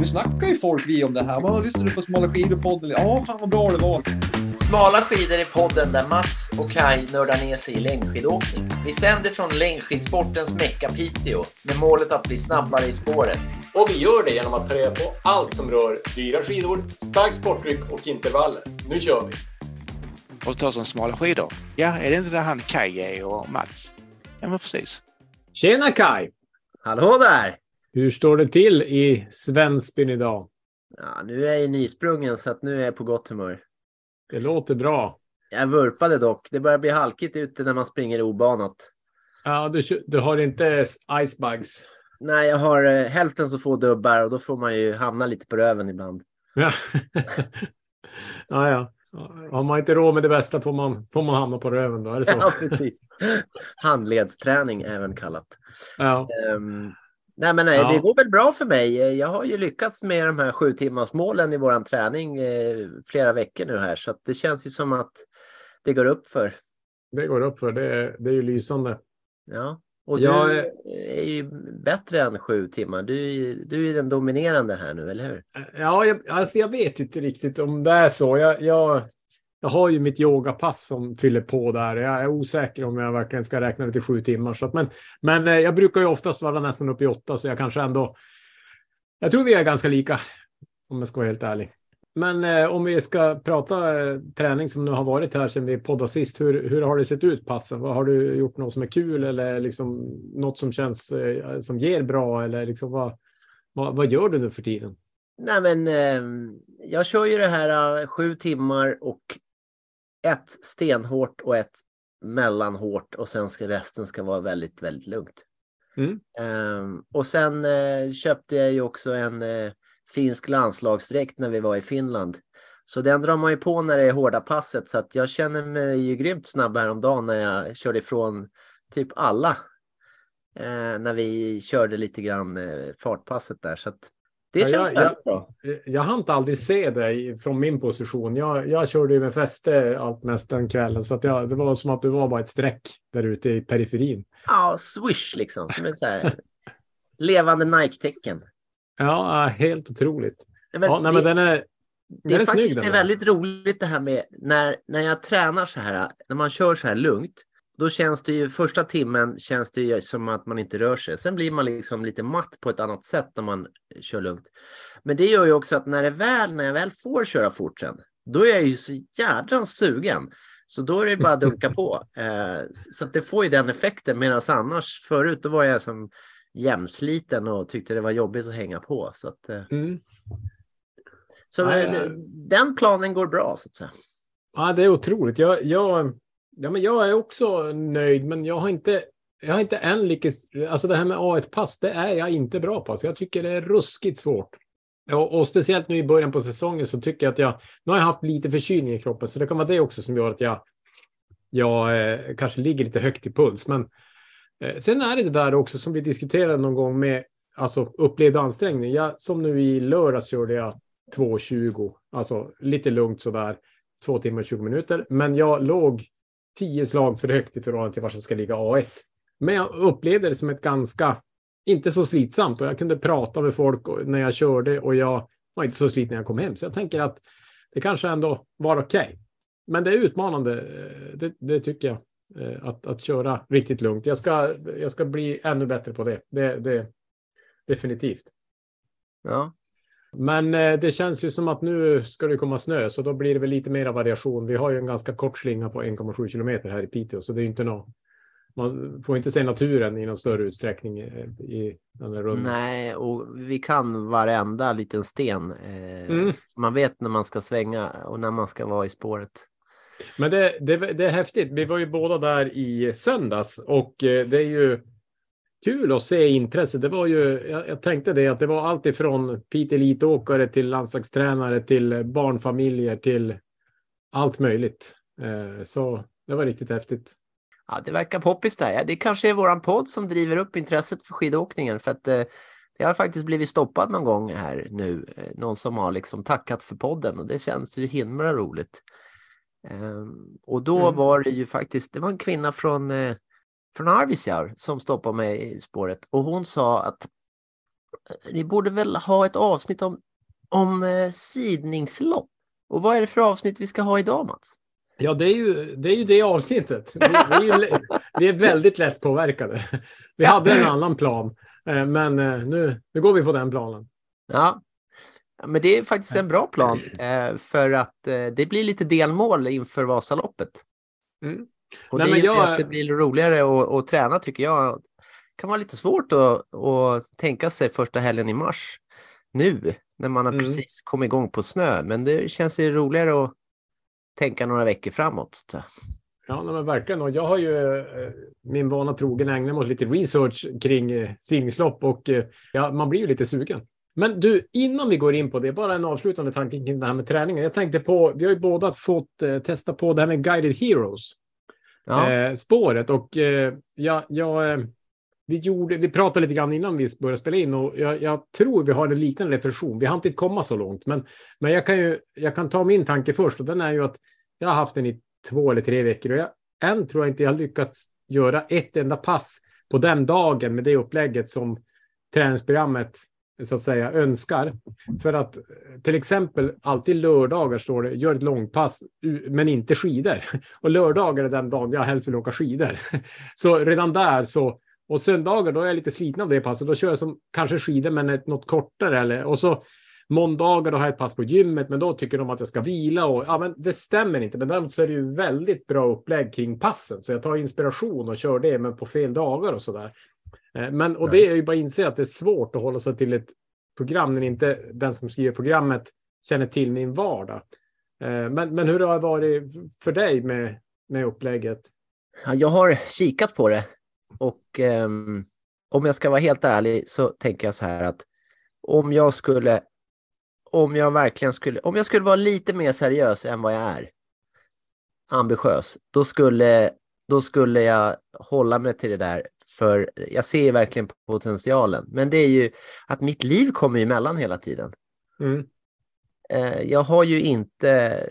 Nu snackar ju folk vi om det här. Vad lyssnar du på Smala skidor-podden? Ja, fan vad bra det var. Smala skidor är podden där Mats och Kai nördar ner sig i längdskidåkning. Vi sänder från längdskidsportens Mecka Piteå med målet att bli snabbare i spåret. Och vi gör det genom att ta reda på allt som rör dyra skidor, starkt sporttryck och intervaller. Nu kör vi! Och ta som smala skidor. Ja, är det inte där han Kaj är och Mats? Ja, men precis. Tjena Kai! Hallå där! Hur står det till i Svensbyn idag? Ja, nu är jag nysprungen så att nu är jag på gott humör. Det låter bra. Jag vurpade dock. Det börjar bli halkigt ute när man springer obanat. Ja, du, du har inte icebugs? Nej, jag har eh, hälften så få dubbar och då får man ju hamna lite på röven ibland. Ja, ja. ja. Har man inte råd med det bästa får man, får man hamna på röven då, är det så? Ja, precis. Handledsträning även kallat. Ja. Um, nej, men nej, Ja. det går väl bra för mig. Jag har ju lyckats med de här sju timmars målen i våran träning eh, flera veckor nu här, så det känns ju som att det går upp för. Det går upp för, det är, det är ju lysande. Ja, och Jag du är- är ju bättre än sju timmar. Du, du är den dominerande här nu, eller hur? Ja, jag, alltså jag vet inte riktigt om det är så. Jag, jag, jag har ju mitt yogapass som fyller på där. Jag är osäker om jag verkligen ska räkna det till sju timmar. Så att, men, men eh, jag brukar ju oftast vara nästan uppe i åtta, så jag kanske ändå... Jag tror vi är ganska lika, om jag ska vara helt ärlig. Men eh, om vi ska prata eh, träning som nu har varit här sedan vi poddade sist, hur, hur har det sett ut passen? Vad har du gjort något som är kul eller liksom något som känns eh, som ger bra eller liksom vad, vad, vad gör du nu för tiden? Nej, men eh, jag kör ju det här eh, sju timmar och ett stenhårt och ett mellanhårt och sen ska resten ska vara väldigt, väldigt lugnt. Mm. Ehm, och sen eh, köpte jag ju också en eh, finsk landslagsdräkt när vi var i Finland. Så den drar man ju på när det är hårda passet så att jag känner mig ju grymt snabb häromdagen när jag körde ifrån typ alla. Eh, när vi körde lite grann fartpasset där så att det Ja, känns jag- väldigt bra. Jag hann inte aldrig se dig från min position. Jag, jag körde ju med fäste allt mest den kvällen, så att jag, det var som att du var bara ett streck där ute i periferin. Ja, swish liksom. Som ett så här levande Nike-tecken. Ja, helt otroligt. Men ja, nej, det, men den är, det den är är snygg. faktiskt Den är väldigt roligt det här med när, när jag tränar så här, när man kör så här lugnt. Då känns det ju första timmen känns det ju som att man inte rör sig. Sen blir man liksom lite matt på ett annat sätt när man kör lugnt. Men det gör ju också att när det väl, när jag väl får köra fort sen, då är jag ju så jädrans sugen. Så då är det bara att dunka på. Eh, så det får ju den effekten. Medan annars förut, då var jag som jämnsliten och tyckte det var jobbigt att hänga på. Så, att, eh, Mm. så Ja, eh, ja. den planen går bra så att säga. Ja, det är otroligt. Jag, jag, ja, men jag är också nöjd, men jag har inte, jag har inte än lyckats. Alltså det här med A1-pass, det är jag inte bra på. Så jag tycker det är ruskigt svårt. Och, och speciellt nu i början på säsongen så tycker jag att jag, nu har jag haft lite förkylning i kroppen, så det kan vara det också som gör att jag, jag eh, kanske ligger lite högt i puls. Men eh, sen är det det där också som vi diskuterade någon gång med alltså upplevd ansträngning. Jag, som nu i lördags körde jag 2.20, alltså lite lugnt sådär två timmar och 20 minuter. Men jag låg tio slag för högt i förhållande till var som ska ligga A1. Men jag upplevde det som ett ganska, inte så slitsamt och jag kunde prata med folk när jag körde och jag var inte så slit när jag kom hem. Så jag tänker att det kanske ändå var okej. Men det är utmanande, eh, det, det tycker jag, eh, att, att köra riktigt lugnt. Jag ska, jag ska bli ännu bättre på det, det, det definitivt. Ja. Men eh, det känns ju som att nu ska det komma snö, så då blir det väl lite mer variation. Vi har ju en ganska kort slinga på 1,7 kilometer här i Piteå, så det är ju inte något. Man får inte se naturen i någon större utsträckning eh, i den här rundan. Nej, och vi kan varenda liten sten. Eh, Mm. Man vet när man ska svänga och när man ska vara i spåret. Men det, det, det är häftigt. Vi var ju båda där i söndags och det är ju kul att se intresse. Det var ju, jag, jag tänkte det, att det var allt ifrån Piteå elitåkare till landslagstränare till barnfamiljer till allt möjligt. Eh, Så det var riktigt häftigt. Ja, det verkar poppis där. Det kanske är våran podd som driver upp intresset för skidåkningen. För att eh, det har faktiskt blivit stoppad någon gång här nu. Eh, någon som har liksom tackat för podden och det känns ju himla roligt. Ehm, och då Mm. var det ju faktiskt, det var en kvinna från, eh, från Arvidsjaur som stoppade mig i spåret och hon sa att ni borde väl ha ett avsnitt om, om eh, sidningslopp. Och vad är det för avsnitt vi ska ha idag, Mats? Ja, det är ju det, är ju det avsnittet. Vi, vi, är ju, vi är väldigt lätt påverkade. Vi hade en annan plan, eh, men eh, nu, nu går vi på den planen. Ja, men det är faktiskt en bra plan eh, för att eh, det blir lite delmål inför Vasaloppet. Mm. Och Nej, det men jag- att det blir roligare att, träna tycker jag. Det kan vara lite svårt att, att tänka sig första helgen i mars nu när man har Mm. precis kommit igång på snö. Men det känns ju roligare att tänka några veckor framåt. Ja, men verkligen. Och jag har ju eh, min vana trogen ägnat mig åt lite research kring eh, simningslopp och eh, ja, man blir ju lite sugen. Men du, innan vi går in på det, bara en avslutande tanke kring det här med träningen. Jag tänkte på, vi har ju båda fått testa på det här med Guided Heroes. Ja, eh, spåret. Och eh, jag, jag, eh, vi, gjorde, vi pratade lite grann innan vi började spela in och jag, jag tror vi har en liknande reflektion. Vi har inte komma så långt, men, men jag, kan ju, jag kan ta min tanke först och den är ju att jag har haft den i två eller tre veckor och jag, än tror jag inte jag har lyckats göra ett enda pass på den dagen med det upplägget som träningsprogrammet så att säga önskar. För att till exempel alltid lördagar står det gör ett långpass men inte skidor. Och lördagar är den dagen jag helst vill åka skidor. Så redan där så och söndagar då är jag lite sliten av det passet. Då kör jag som kanske skidor men ett, något kortare eller och så måndagar då har jag ett pass på gymmet men då tycker de att jag ska vila och ja men det stämmer inte. Men däremot så är det ju väldigt bra upplägg kring passen så jag tar inspiration och kör det men på fel dagar och så där. Eh, Men och det är ju bara att inse att det är svårt att hålla sig till ett program när inte den som skriver programmet känner till min vardag. Eh, Men, men hur har det varit för dig med, med upplägget? Ja, jag har kikat på det och ehm, om jag ska vara helt ärlig så tänker jag så här att om jag skulle, om jag verkligen skulle, om jag skulle vara lite mer seriös än vad jag är, ambitiös, då skulle, då skulle jag hålla mig till det där för jag ser verkligen potentialen. Men det är ju att mitt liv kommer emellan hela tiden. Mm. Eh, jag har ju inte,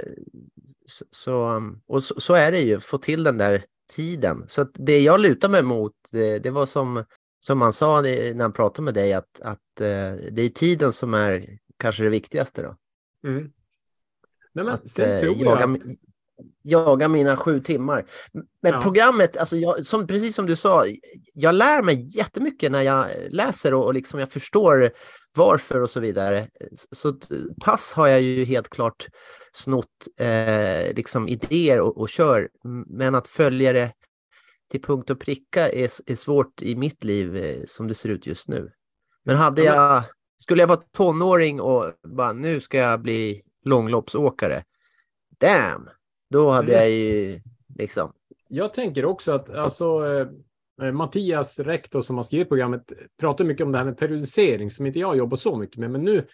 så, och så, så är det ju, få till den där tiden. Så det jag lutar mig mot, det, var som, som man sa när han pratade med dig, att, att eh, det är tiden som är kanske det viktigaste då. Mm. Nej, men Att sen eh, tror jag att, jaga mina sju timmar. Men Ja. programmet, alltså jag, som, precis som du sa, jag lär mig jättemycket när jag läser och, och liksom jag förstår varför och så vidare. Så pass har jag ju helt klart snott eh, liksom idéer och, och kör, men att följa det till punkt och pricka är, är svårt i mitt liv eh, som det ser ut just nu. Men hade jag, skulle jag vara tonåring och bara nu ska jag bli långloppsåkare, damn, då hade Mm. jag ju liksom, jag tänker också att alltså, eh, Mattias rektor som har skrivit programmet pratar mycket om det här med periodisering som inte jag jobbar så mycket med. Men nu,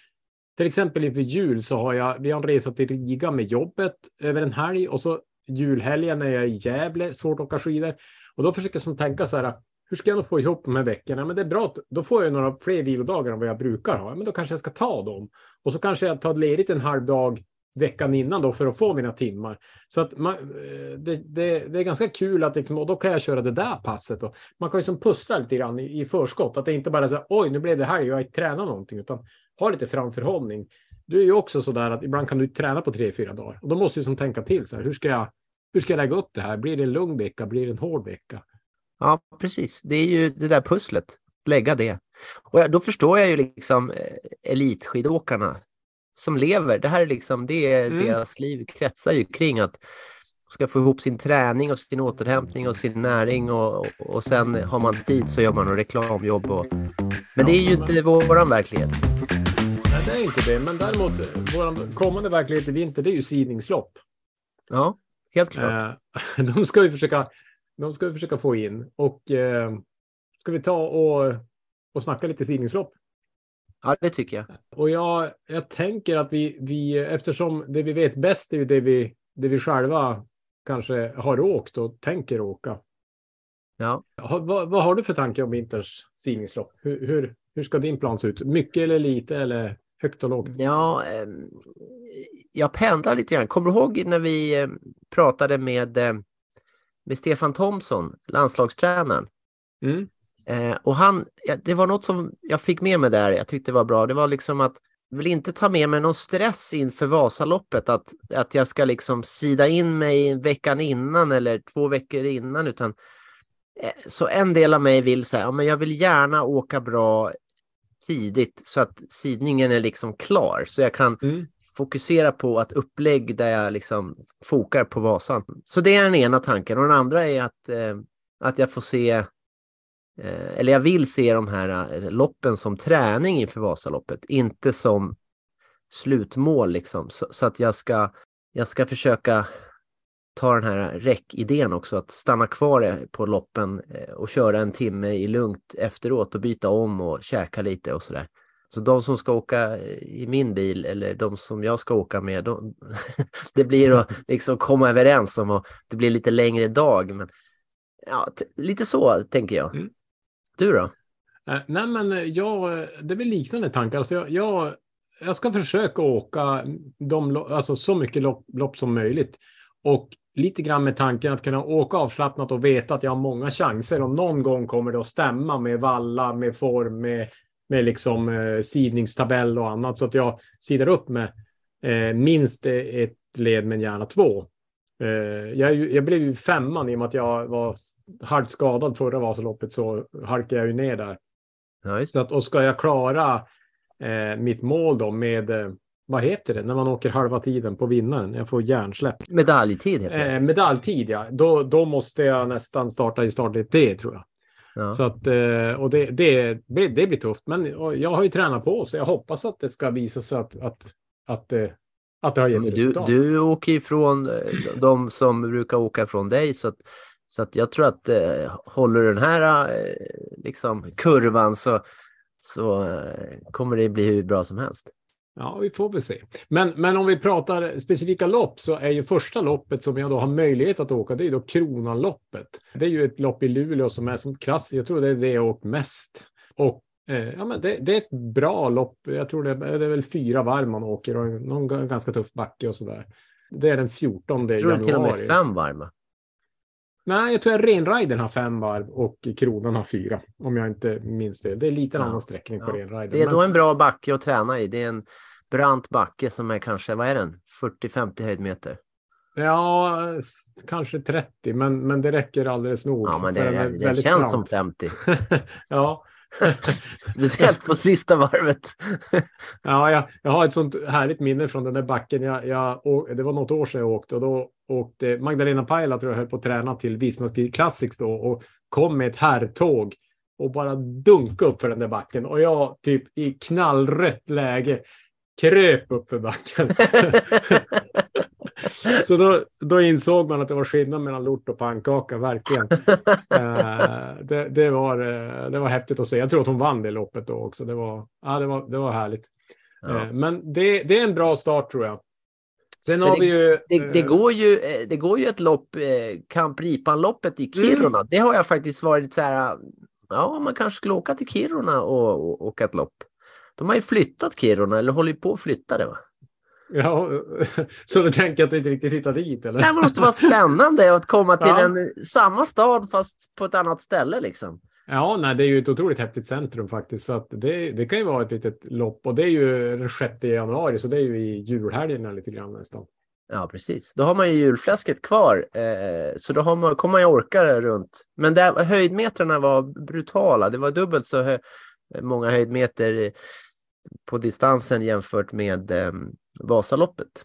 till exempel inför jul så har jag, vi har en resa till Riga med jobbet över en helg och så julhelgen är jag i Gävle, svårt att åka skidor. Och då försöker jag som tänka så här, hur ska jag då få ihop de här veckorna? Men det är bra, då får jag några fler vilodagar än vad jag brukar ha. Men då kanske jag ska ta dem. Och så kanske jag tar ledigt en halv dag veckan innan då för att få mina timmar. Så att man, eh, det, det, det är ganska kul att liksom, och då kan jag köra det där passet. Då. man kan ju som pussla lite grann i, i förskott. Att det inte bara är så här, oj, nu blev det här, jag har inte tränat någonting, utan ha lite framförhållning. Du är ju också så där att ibland kan du träna på tre, fyra dagar. Och då måste du som tänka till så här, hur ska jag, hur ska jag lägga upp det här? Blir det en lugn vecka? Blir det en hård vecka? ja precis, det är ju det där pusslet, lägga det. Och då förstår jag ju liksom eh, elitskidåkarna som lever, det här är liksom, det är Mm. deras liv kretsar ju kring att ska få ihop sin träning och sin återhämtning och sin näring och, och, sen har man tid så gör man något reklamjobb. Och, men det är ju inte våran verklighet. Nej, det är inte det. Men däremot, vår kommande verklighet i vinter, det är ju sidningslopp. Ja, helt klart. Eh, de ska vi försöka, de ska vi försöka få in. Och eh, ska vi ta och, och snacka lite sidningslopp? Ja, det tycker jag. Och jag, jag tänker att vi, vi, eftersom det vi vet bäst är ju det vi, det vi själva kanske har åkt och tänker åka. Ja. Ha, vad, vad har du för tanke om vinterns sidningslopp? Hur, hur, hur ska din plan se ut? Mycket eller lite eller högt och lågt? Ja, ehm, jag pendlar lite grann. Kommer du ihåg när vi eh, pratade med, eh, med Stefan Thomsson, landslagstränaren? Mm. Eh, och han, ja, det var något som jag fick med mig där, jag tyckte var bra. Det var liksom att jag vill inte ta med mig någon stress inför Vasaloppet, att, att jag ska liksom sida in mig veckan innan eller två veckor innan, utan eh, så en del av mig vill säga, ja, men jag vill gärna åka bra tidigt så att sidningen är liksom klar, så jag kan Mm. fokusera på att upplägg där jag liksom fokar på Vasan. Så det är den ena tanken och den andra är att, eh, att jag får se, eller jag vill se de här eh, loppen som träning inför Vasaloppet, inte som slutmål liksom. Så, så att jag ska, jag ska försöka ta den här räckidén också, att stanna kvar eh, på loppen eh, och köra en timme i lugnt efteråt och byta om och käka lite och sådär. Så de som ska åka i min bil eller de som jag ska åka med, de, det blir att liksom komma överens om och det blir lite längre dag. Men ja, lite så tänker jag. Mm. Du då? Eh, nej, men eh, jag, eh, det är väl liknande tankar. Alltså jag, jag, jag ska försöka åka de, alltså så mycket lopp, lopp som möjligt. Och lite grann med tanken att kunna åka avslappnat och veta att jag har många chanser. Och någon gång kommer det att stämma med valla, med form, med, med liksom eh, sidningstabell och annat. Så att jag sidar upp med eh, minst ett led, men gärna två. Eh, jag, ju- jag blev ju femman i och med att jag var halvt skadad förra Vasaloppet så halkade jag ju ner där. Just Så att, och ska jag klara eh, mitt mål då med, eh, vad heter det, när man åker halva tiden på vinnaren? Jag får hjärnsläpp. Medaljtid heter det. Eh, medaljtid, ja. Då, då måste jag nästan starta i startled 3 tror jag. Ja. Så att, eh, och det, det, blir- det blir tufft. Men jag har ju tränat på så jag hoppas att det ska visa sig att, att, att, eh, att det har gett Men du, resultat. du åker ifrån eh, de som brukar åka ifrån dig så att, så att jag tror att eh, håller den här eh, liksom, kurvan så, så eh, kommer det bli hur bra som helst. Ja, vi får väl se. Men, men om vi pratar specifika lopp så är ju första loppet som jag då har möjlighet att åka, det är ju då Kronanloppet. Det är ju ett lopp i Luleå som är som klassiskt. Jag tror det är det jag åkt mest. Och eh, ja, men det, det är ett bra lopp. Jag tror det är, det är väl fyra varv man åker och någon ganska tuff backe och så där. Det är den 14 Jag tror januari. till och med fem varma. Nej, jag tror att Renriden har fem varv och Kronan har fyra. Om jag inte minns det. Det är lite en Ja, annan sträckning på ja. Renriden. Det är men- då en bra backe att träna i. Det är en brant backe som är kanske, vad är den, 40-50 höjdmeter. Ja, kanske 30, men, men det räcker alldeles nog. Ja, men det, det, det känns som brant. 50. ja. Speciellt på sista varvet. ja, jag, jag har ett sånt härligt minne från den där backen. Jag, jag, det var något år sedan jag åkte och då åkte Magdalena Pajala tror jag höll på att träna till Vismaski Classics då och kom med ett herrtåg och bara dunka upp för den där backen och jag typ i knallrött läge kröp upp för backen. Så då, då insåg man att det var skillnad mellan lort och pannkaka, verkligen. Eh, det, det, var, eh, det var häftigt att se. Jag tror att hon vann det loppet då också. Det var, ja, det var, det var härligt. Ja. Eh, Men det, det är en bra start tror jag. Sen har vi ju... Det, det, går ju, det går ju ett lopp, Camp Ripan-loppet i Kiruna. Det har jag faktiskt varit så här, ja man kanske skulle åka till Kiruna och, och åka ett lopp. De har ju flyttat Kiruna, eller håller på att flytta det va? Ja, så du tänker att du inte riktigt hittar dit eller? Det måste vara spännande att komma till Ja. en, samma stad fast på ett annat ställe liksom. Ja, nej, det är ju ett otroligt häftigt centrum faktiskt. Så det, det kan ju vara ett litet lopp och det är ju den 6 januari, så det är ju i julhelgerna lite grann nästan. Ja, precis. Då har man ju julfläsket kvar, eh, så då har man, kommer man ju orka runt. Men där, höjdmetrarna var brutala. Det var dubbelt så hö, många höjdmeter på distansen jämfört med eh, Vasaloppet.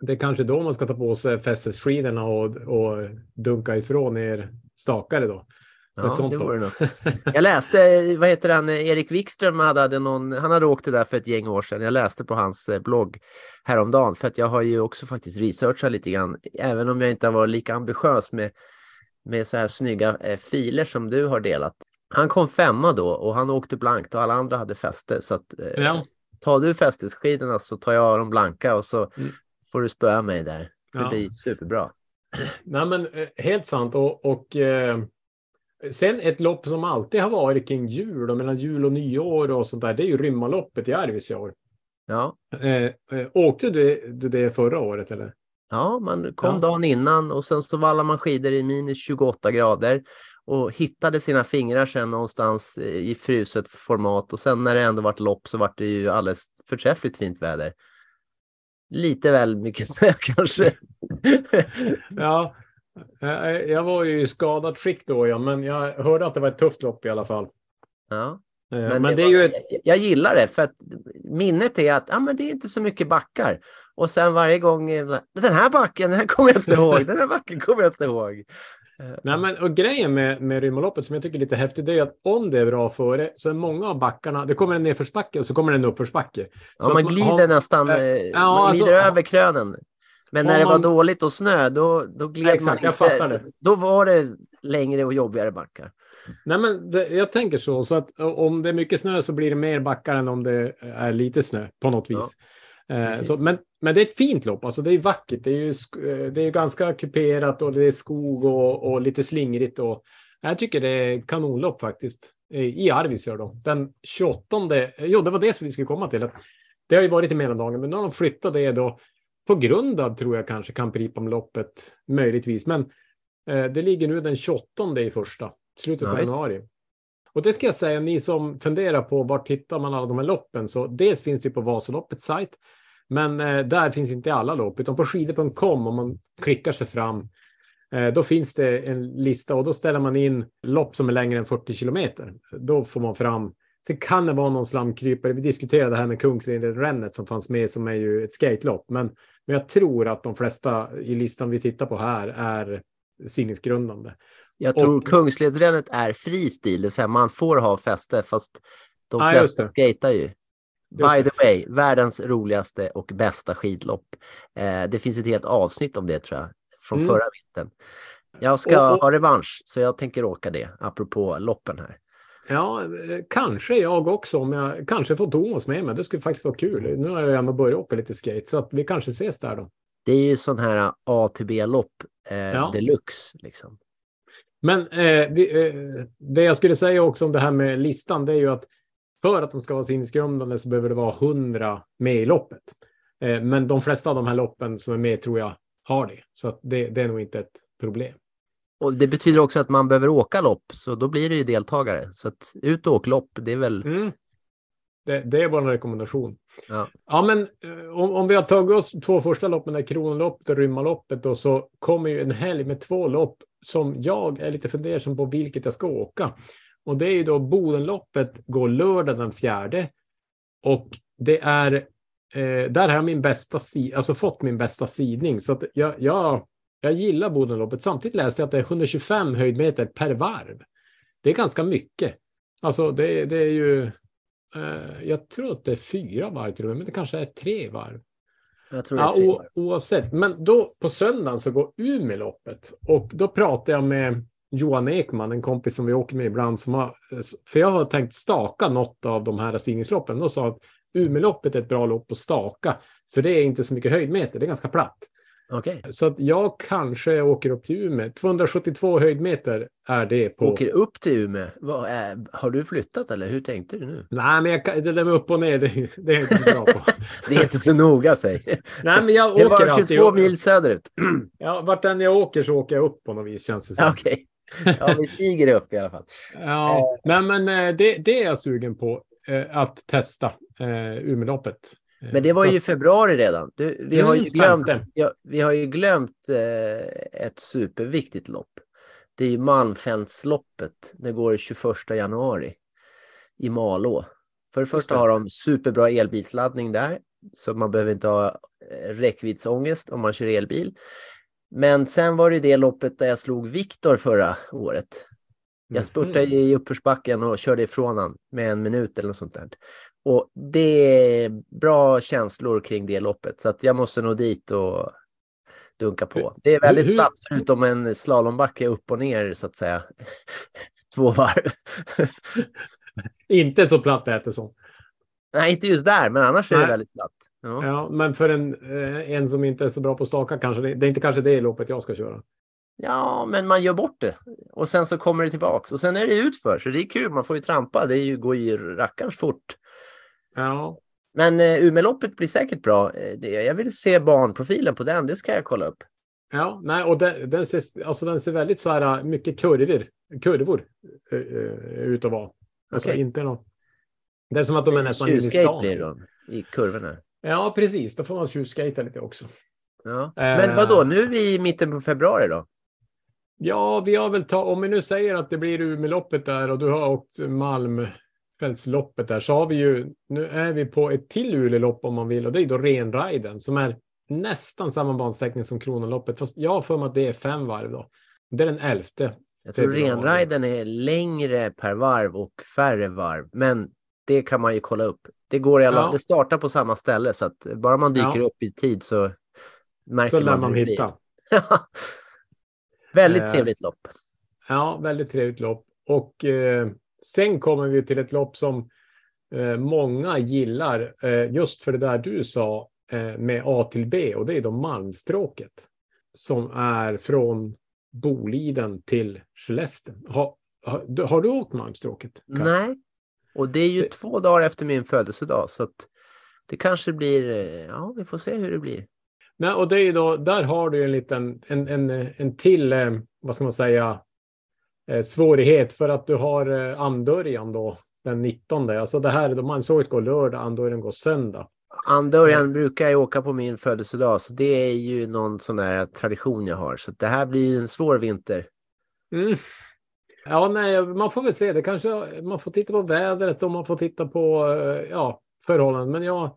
Det är kanske då man ska ta på sig fästesskidorna och, och dunka ifrån er stakare då. Ja, det vore något. Jag läste, vad heter han, Erik Wikström hade, hade någon, han hade åkt det där för ett gäng år sedan. Jag läste på hans eh, blogg häromdagen för att jag har ju också faktiskt researchat lite grann, även om jag inte har varit lika ambitiös med, med så här snygga eh, filer som du har delat. Han kom femma då och han åkte blankt och alla andra hade fäste. Så att, eh, Ja. Tar du fästeskidorna så tar jag de blanka och så Mm. får du spöa mig där. Det Ja. blir superbra. Nej, men eh, helt sant. Och, och eh, sen ett lopp som alltid har varit kring jul och mellan jul och nyår och sånt där. Det är ju Rymmaloppet i Arvidsjaur. Ja. Eh, eh, åkte du, du det förra året eller? Ja, man kom Ja. dagen innan och sen så vallar man skidor i minus 28 grader. Och hittade sina fingrar sen någonstans i fruset format och sen när det ändå vart lopp så vart det ju alldeles förträffligt fint väder. Lite väl mycket snö kanske. Ja, eh, jag var ju i skadat skick då, ja, men jag hörde att det var ett tufft lopp i alla fall. Ja. Eh, Men, Men, det det är ju ett... jag, gillar det för att minnet är att ah, men det är inte så mycket backar. Och sen varje gång, eh, den här backen, den här kommer jag inte ihåg, den här backen kommer jag inte ihåg. Nej, men, och grejen med, med Rymmarloppet som jag tycker är lite häftigt, det är att om det är bra före så är många av backarna, det kommer en nedförsbacke och så kommer det en uppförsbacke. Ja, Så man glider har- nästan, eh, eh, ja, man alltså, glider ja. över krönen. Men när det var man- dåligt och snö, då, då gled Exakt, man jag fattar det. Då var det längre och jobbigare backar. Nej, men det, jag tänker så, så att om det är mycket snö så blir det mer backar än om det är lite snö på något vis. Eh, så, men, men det är ett fint lopp, alltså det är vackert, det är ju eh, det är ganska kuperat och det är skog och, och lite slingrigt. Och, jag tycker det är kanonlopp faktiskt. Eh, I Arvidsjaur då. Den 28, jo det var det som vi skulle komma till. Att det har ju varit i mellandagen, men nu har de flyttat det då på grund av, tror jag kanske, Kamperipam-loppet, möjligtvis. Men eh, det ligger nu den 28 i första, slutet Ja, på visst. januari. Och det ska jag säga, ni som funderar på vart hittar man alla de här loppen, så dels finns det på Vasaloppets sajt, men eh, där finns inte alla lopp, utan på skidor.com om man klickar sig fram, eh, då finns det en lista och då ställer man in lopp som är längre än 40 kilometer. Då får man fram Sen kan det vara någon slamkrypare. Vi diskuterade det här med Kungslinjen-rännet som fanns med som är ju ett skatelopp. Men, men jag tror att de flesta i listan vi tittar på här är sinnesgrundande. Jag tror Och- Kungsledsrännet är fri stil, det vill säga man får ha fäste fast de Ja, flesta skatar ju. By the way, världens roligaste och bästa skidlopp. Eh, det finns ett helt avsnitt om det tror jag, från Mm. förra vintern. Jag ska Och- och- ha revansch, så jag tänker åka det, apropå loppen här. Ja, eh, kanske jag också. Om jag kanske får Thomas med mig. Det skulle faktiskt vara kul. Nu har jag ändå börjat åka lite skate så att vi kanske ses där då. Det är ju sån här A till B-lopp eh, Ja. deluxe. Liksom. Men eh, vi, eh, det jag skulle säga också om det här med listan, det är ju att för att de ska vara sinnesgrundande så behöver det vara 100 med i loppet. Eh, men de flesta av de här loppen som är med tror jag har det. Så det, det är nog inte ett problem. Och det betyder också att man behöver åka lopp, så då blir det ju deltagare. Så att ut och åk lopp, det är väl... Mm. Det, det är vår rekommendation. Ja. Ja, men eh, om, om vi har tagit oss två första loppen, där Kronloppet och Rymmarloppet, så kommer ju en helg med två lopp som jag är lite fundersam på vilket jag ska åka. Och det är ju då Bodenloppet går lördag den fjärde. Och det är, eh, där har jag min bästa alltså fått min bästa sidning. Så att jag, jag, jag gillar Bodenloppet. Samtidigt läste jag att det är 125 höjdmeter per varv. Det är ganska mycket. Alltså det, det är ju, eh, jag tror att det är fyra varv till och med, men det kanske är tre varv. Jag tror Ja, o, oavsett. Men då på söndagen så går Umeåloppet och då pratar jag med Johan Ekman, en kompis som vi åker med ibland. Som har, för jag har tänkt staka något av de här stigningsloppen. Då sa att Umeåloppet är ett bra lopp att staka, för det är inte så mycket höjdmeter, det är ganska platt. Okej. Så att jag kanske åker upp till Umeå. 272 höjdmeter är det på. Åker upp till Umeå. Är, har du flyttat eller hur tänkte du nu? Nej, men jag, det där med upp och ner, det, det är jag inte så bra på. Det är inte så noga, säg. Nej, men jag Det åker var alltid 22 upp. mil söderut. Ja, vart än jag åker så åker jag upp på något vis känns det som. Okej. Ja, vi stiger upp i alla fall. Ja, nej, men eh, det, det är jag sugen på eh, att testa eh, Umeåloppet. Eh, Men det var så ju februari redan. Du, vi, har ju Mm, glömt, femte. ja, vi har ju glömt eh, ett superviktigt lopp. Det är ju Malmfältsloppet. Det går 21 januari i Malå. För det första har de superbra elbilsladdning där, så man behöver inte ha eh, räckviddsångest om man kör elbil. Men sen var det det loppet där jag slog Viktor förra året. Jag spurtade Mhm. i uppförsbacken och körde ifrån han med en minut eller något sånt där. Och det är bra känslor kring det loppet, så att jag måste nog dit och dunka på. Det är väldigt platt förutom en slalombacke upp och ner så att säga. Två varv. Inte så platt Ätesson. Nej, inte just där, men annars är det Nej. väldigt platt. Ja. Ja, men för en, eh, en som inte är så bra på staka kanske det, det är inte kanske det loppet jag ska köra. ja, men man gör bort det och sen så kommer det tillbaks och sen är det utför, så det är kul. Man får ju trampa. Det är ju, går ju rackarns fort. Ja, Men eh, Umeåloppet blir säkert bra. Eh, det, jag vill se barnprofilen på den. Det ska jag kolla upp. Ja, nej, och den, den, ser, alltså den ser väldigt så här mycket kurvor, kurvor uh, ut att vara. Alltså Okej. inte någon... Det är som att de är nästan inne i stan. blir i kurvorna. Ja, precis. Då får man tjuvskata lite också. Ja. Men vad då? nu är vi i mitten på februari då? Ja, vi har väl ta, om vi nu säger att det blir Umeåloppet där och du har åkt Malmfältsloppet där så har vi ju, nu är vi på ett till Luleålopp om man vill och det är då Renriden som är nästan samma bansträckning som Kronoloppet. Fast jag har för mig att det är fem varv då. Det är den elfte. Jag tror renriden är längre per varv och färre varv, men det kan man ju kolla upp. Det går i alla, Ja. det startar på samma ställe så att bara man dyker Ja. upp i tid så märker Så man man hur hitta. Väldigt Eh, trevligt lopp. Ja, väldigt trevligt lopp. Och eh, sen kommer vi till ett lopp som eh, många gillar eh, just för det där du sa eh, med A till B och det är då Malmstråket som är från Boliden till Skellefteå. Har, har, du- har du åkt Malmstråket? Kaj? Nej, och det är ju Det- två dagar efter min födelsedag så att det kanske blir, eh, ja vi får se hur det blir. Nej, och det är då, där har du en liten, en, en, en till, eh, vad ska man säga, eh, svårighet för att du har andörjan då den 19. Alltså det här, då Malmstråket går lördag, andörjan går söndag. Andörjan brukar jag åka på min födelsedag så det är ju någon sån där tradition jag har så det här blir en svår vinter. Mm. Ja, nej, man får väl se. Det kanske, man får titta på vädret och man får titta på eh, ja, förhållanden. Men jag,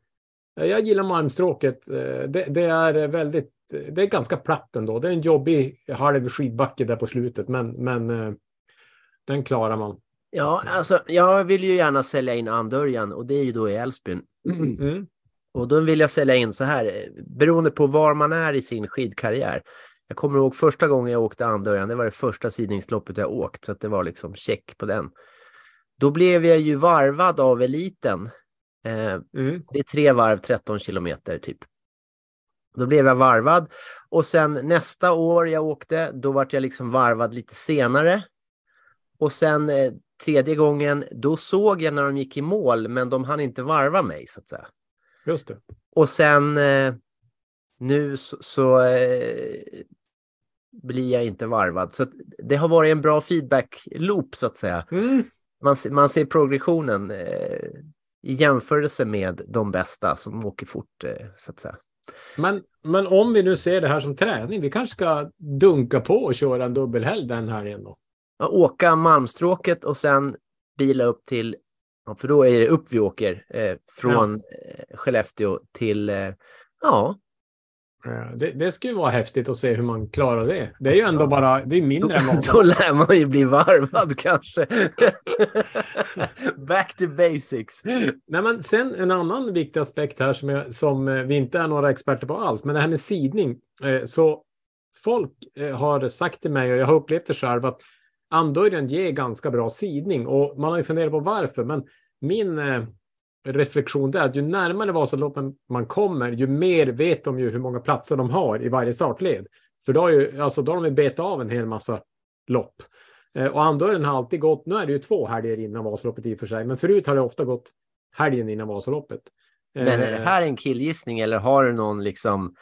jag gillar Malmstråket. Eh, Det, det är väldigt, det är ganska platt ändå. Det är en jobbig halv skidbacke där på slutet, men, men eh, den klarar man. Ja, alltså jag vill ju gärna sälja in Andörjan och det är ju då i Älvsbyn. Mm. Och då vill jag sälja in så här, beroende på var man är i sin skidkarriär. Jag kommer ihåg första gången jag åkte Andörjan, det var det första sidningsloppet jag åkt, så det var liksom check på den. Då blev jag ju varvad av eliten. Eh, Mm. det är tre varv, 13 kilometer typ. Då blev jag varvad och sen nästa år jag åkte, då vart jag liksom varvad lite senare. Och sen eh, tredje gången, då såg jag när de gick i mål, men de hann inte varva mig så att säga. Just det. Och sen eh, nu så, så eh, blir jag inte varvad. Så det har varit en bra feedback-loop så att säga. Mm. Man, man ser progressionen eh, i jämförelse med de bästa som åker fort eh, så att säga. Men, men om vi nu ser det här som träning, vi kanske ska dunka på och köra en dubbelhelg den här igen då. Ja, Åka Malmstråket och sen bila upp till, ja, för då är det upp vi åker, eh, från eh, Skellefteå till, eh, ja, Det, det skulle vara häftigt att se hur man klarar det. Det är ju ändå bara, det är då, mindre än då vad lär man ju bli varvad kanske. Back to basics. Nej, men sen en annan viktig aspekt här som, jag, som eh, vi inte är några experter på alls, men det här med sidning. Eh, så folk eh, har sagt till mig, och jag har upplevt det själv, att andörjan ger ganska bra sidning. Och man har ju funderat på varför, men min eh, reflektion det är att ju närmare Vasaloppen man kommer, ju mer vet de ju hur många platser de har i varje startled. För då har, ju, alltså, då har de betat av en hel massa lopp. Eh, och andörjan har alltid gått, nu är det ju två helger innan Vasaloppet i och för sig, men förut har det ofta gått helgen innan Vasaloppet. Men är det Eh, här en killgissning eller har du någon liksom,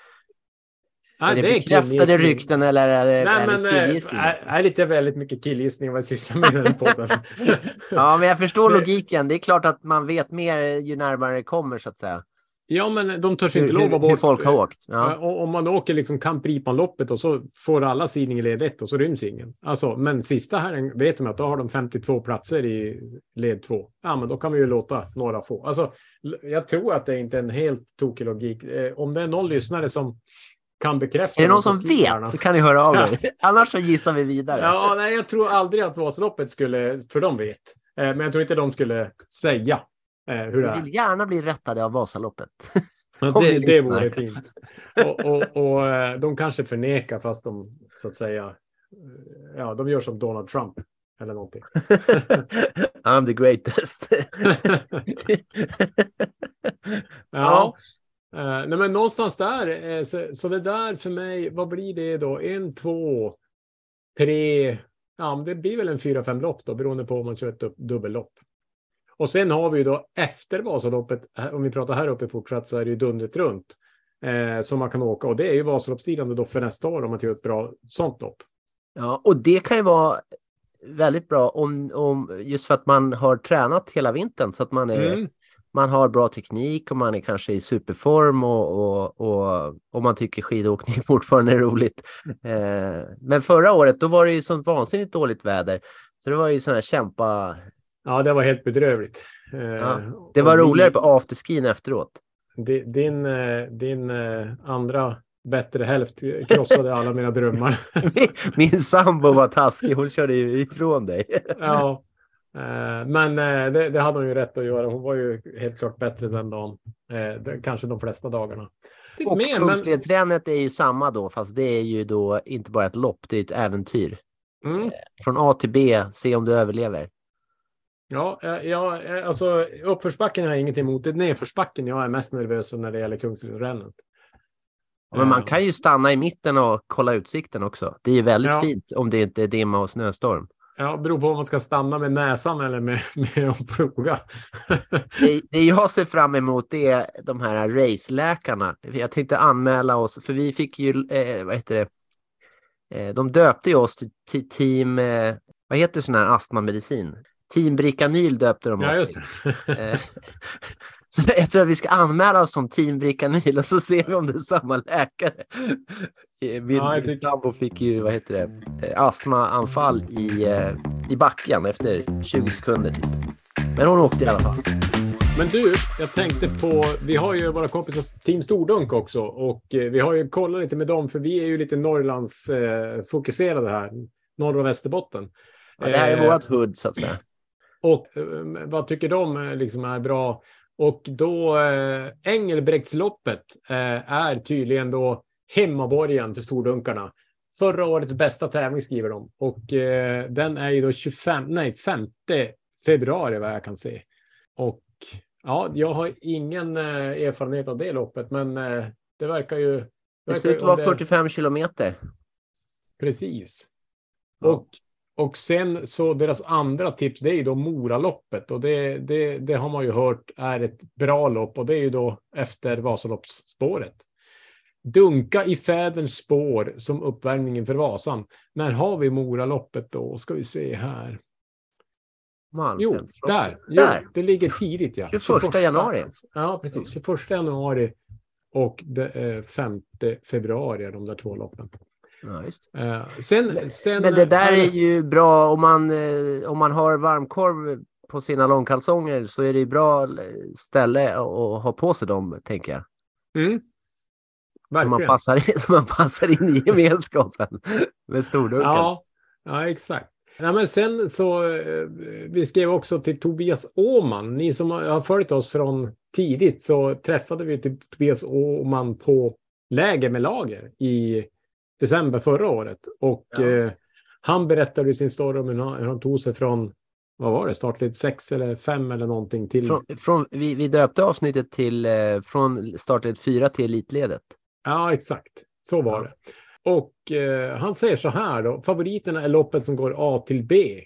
är det, är bekräftade rykten eller är det, Nej, är men det eh, killgissning? är, är lite väldigt mycket killgissning vad jag sysslar med i den podden. Ja, men jag förstår Det- logiken. Det är klart att man vet mer ju närmare det kommer så att säga. ja, men de törs Hur, inte lova bort. hur folk har åkt. Ja. Om man åker liksom Kampripanloppet och så får alla sidning i led 1 och så ryms ingen. Alltså, men sista här vet de att då har de 52 platser i led 2. Ja, men då kan vi ju låta några få. Alltså, jag tror att det inte är en helt tokig logik. Eh, om det är någon lyssnare som kan bekräfta Är det någon som vet så kan ni höra av Ja. er. Annars så gissar vi vidare. Ja, nej, jag tror aldrig att Vasaloppet skulle, för de vet. Eh, Men jag tror inte de skulle säga eh, hur det Vi är. vill gärna bli rättade av Vasaloppet. Ja, det, det vore fint. Och, och, och eh, de kanske förnekar fast de så att säga, ja, de gör som Donald Trump eller någonting. I'm the greatest. Ja. Eh, nej, men någonstans där, eh, så, så det där för mig, vad blir det då? En, två, tre, ja, det blir väl en fyra, fem lopp då, beroende på om man kör ett upp- dubbellopp. Och sen har vi ju då efter Vasaloppet, eh, om vi pratar här uppe fortsatt, så är det ju dundret runt. eh, som man kan åka. Och det är ju Vasaloppsstilen då för nästa år om man gör ett bra sånt lopp. Ja, och det kan ju vara väldigt bra om, om just för att man har tränat hela vintern så att man är Mm. Man har bra teknik och man är kanske i superform och, och, och, och man tycker skidåkning fortfarande är roligt. Eh, men förra året, då var det ju sånt vansinnigt dåligt väder. Så det var ju sån här kämpa. Ja, det var helt bedrövligt. Eh, Ja, Det var roligare vi- på afterskin efteråt. Di- Din, din eh, andra bättre hälft krossade alla mina drömmar. Min, min sambo var taskig, hon körde ju ifrån dig. ja. Eh, Men eh, det, det hade hon ju rätt att göra. Hon var ju helt klart bättre den dagen. Eh, Kanske de flesta dagarna. Och Mer, men, Kungsledsrännet är ju samma då, fast det är ju då inte bara ett lopp, det är ett äventyr. mm, Från A till B, se om du överlever. ja, ja, alltså uppförsbacken har jag ingenting emot. Det är nedförsbacken jag är mest nervös för när det gäller Kungsledsrännet. Men man kan ju stanna i mitten och kolla utsikten också. Det är ju väldigt Ja. fint om det inte är dimma och snöstorm. Ja, beror på om man ska stanna med näsan eller med, med att ploga. Det, det jag ser fram emot det är de här raceläkarna. Jag tänkte anmäla oss, för vi fick ju, eh, vad heter det, eh, de döpte ju oss till, team, eh, vad heter sån här astmamedicin? Team Bricanyl döpte de oss ja, just till. Eh, Så jag tror att vi ska anmäla oss som team Bricanyl och så ser vi om det är samma läkare. Eh, Min, Ja, tycker- sambo fick ju, vad heter det, eh, astmaanfall i, eh, i backen efter 20 sekunder. Typ. Men hon åkte i alla fall. Men du, jag tänkte på, vi har ju våra kompisar Team Stordunk också och vi har ju kollat lite med dem för vi är ju lite Norrlands eh, fokuserade här, norr och Västerbotten. Ja, det här är Eh, vårat hood så att säga. Och vad tycker de liksom är bra? Och då eh, Engelbrektsloppet eh, är tydligen då hemmaborgen för stordunkarna. Förra årets bästa tävling skriver de och eh, den är ju då 25, nej 5 februari vad jag kan se. Och ja, jag har ingen eh, erfarenhet av det loppet, men eh, det verkar ju. Det verkar ser ut att vara det- 45 kilometer. Precis. Ja. Och, och sen så deras andra tips, det är ju då Moraloppet och det, det, det har man ju hört är ett bra lopp och det är ju då efter Vasaloppsspåret. Dunka i fäderns spår som uppvärmningen för Vasan. När har vi Moraloppet då? Ska vi se här. Jo, Malmfältsloppet. där. Jo, Där. det ligger tidigt ja. 21 januari. Ja, precis. 21 januari och det är 5 februari är de där två loppen. Ja. Eh, sen, sen, Men det där är ju bra om man, eh, om man har varmkorv på sina långkalsonger så är det ju bra ställe att ha på sig dem, tänker jag. Mm. Så man, Verkligen. passar in, så man passar in i gemenskapen med stordunken. Ja, ja, exakt. Ja, men sen så, eh, vi skrev också till Tobias Åman. Ni som har följt oss från tidigt så träffade vi till Tobias Åman på Läger med lager i december förra året. Och Ja. eh, han berättade sin story om hur han, hur han tog sig från, vad var det, startled 6 eller 5 eller någonting till... Från, från, vi, vi döpte avsnittet till eh, från startled 4 till elitledet. Ja, exakt. Så var det. Och eh, han säger så här då. Favoriterna är loppet som går A till B.